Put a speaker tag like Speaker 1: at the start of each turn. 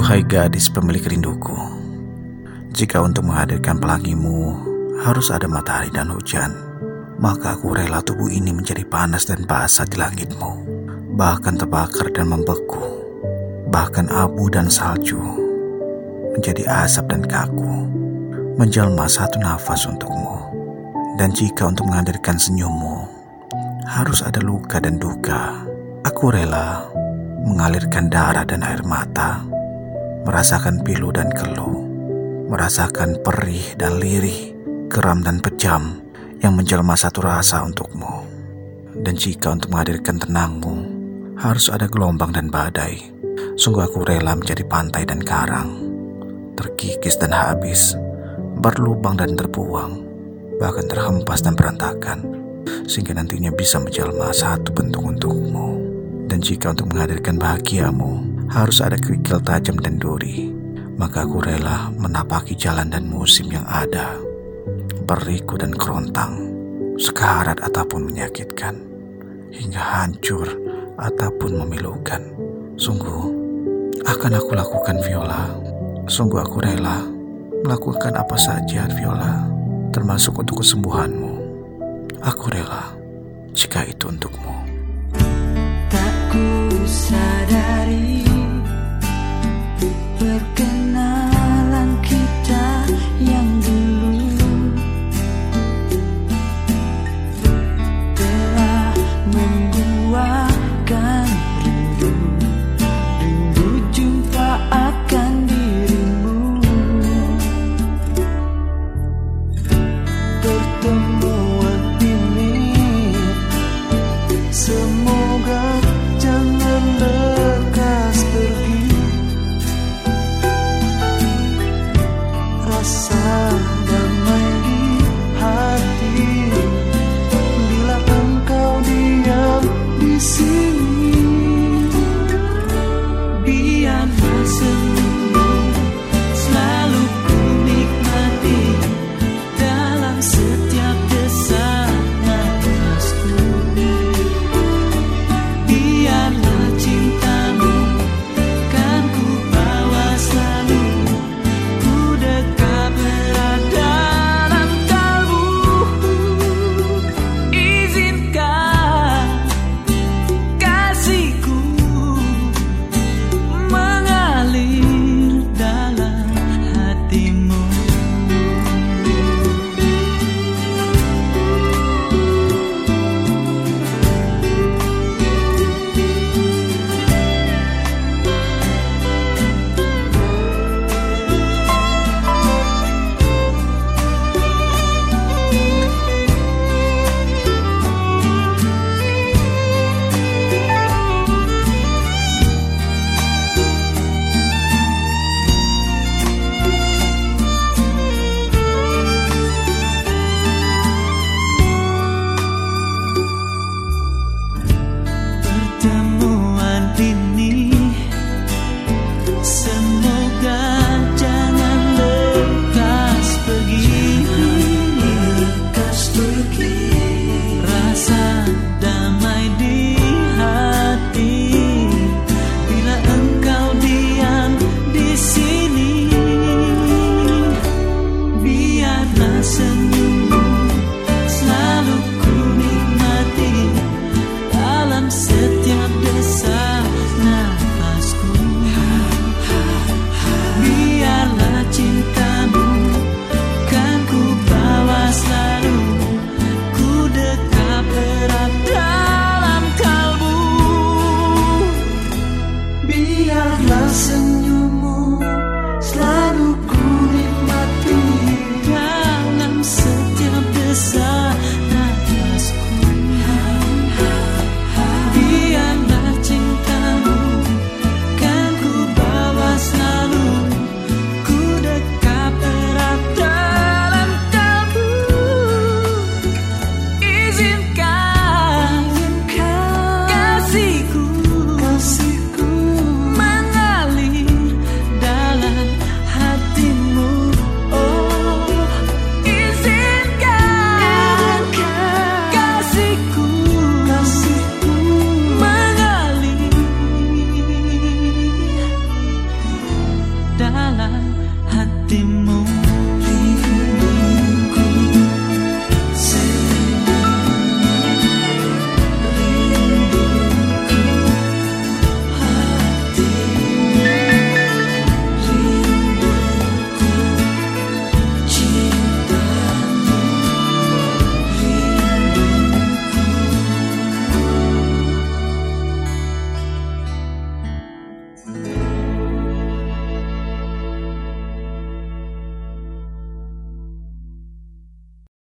Speaker 1: Hai gadis pemilik rinduku Jika untuk menghadirkan pelangimu Harus ada matahari dan hujan Maka aku rela tubuh ini menjadi panas dan basah di langitmu Bahkan terbakar dan membeku Bahkan abu dan salju Menjadi asap dan kaku Menjelma satu nafas untukmu. Dan jika untuk menghadirkan senyummu Harus ada luka dan duka Aku rela mengalirkan darah dan air mata, merasakan pilu dan keluh, merasakan perih dan lirih, geram dan pejam yang menjelma satu rasa untukmu. Dan jika untuk menghadirkan tenangmu, harus ada gelombang dan badai. Sungguh aku rela menjadi pantai dan karang, terkikis dan habis, berlubang dan terbuang, bahkan terhempas dan berantakan, sehingga nantinya bisa menjelma satu bentuk untukmu. Dan jika untuk menghadirkan bahagiamu harus ada kerikil tajam dan duri, maka aku rela menapaki jalan dan musim yang ada, beriku dan kerontang, sekarat ataupun menyakitkan, hingga hancur ataupun memilukan. Sungguh, akan aku lakukan Viola. Sungguh aku rela melakukan apa saja Viola, termasuk untuk kesembuhanmu. Aku rela jika itu untukmu.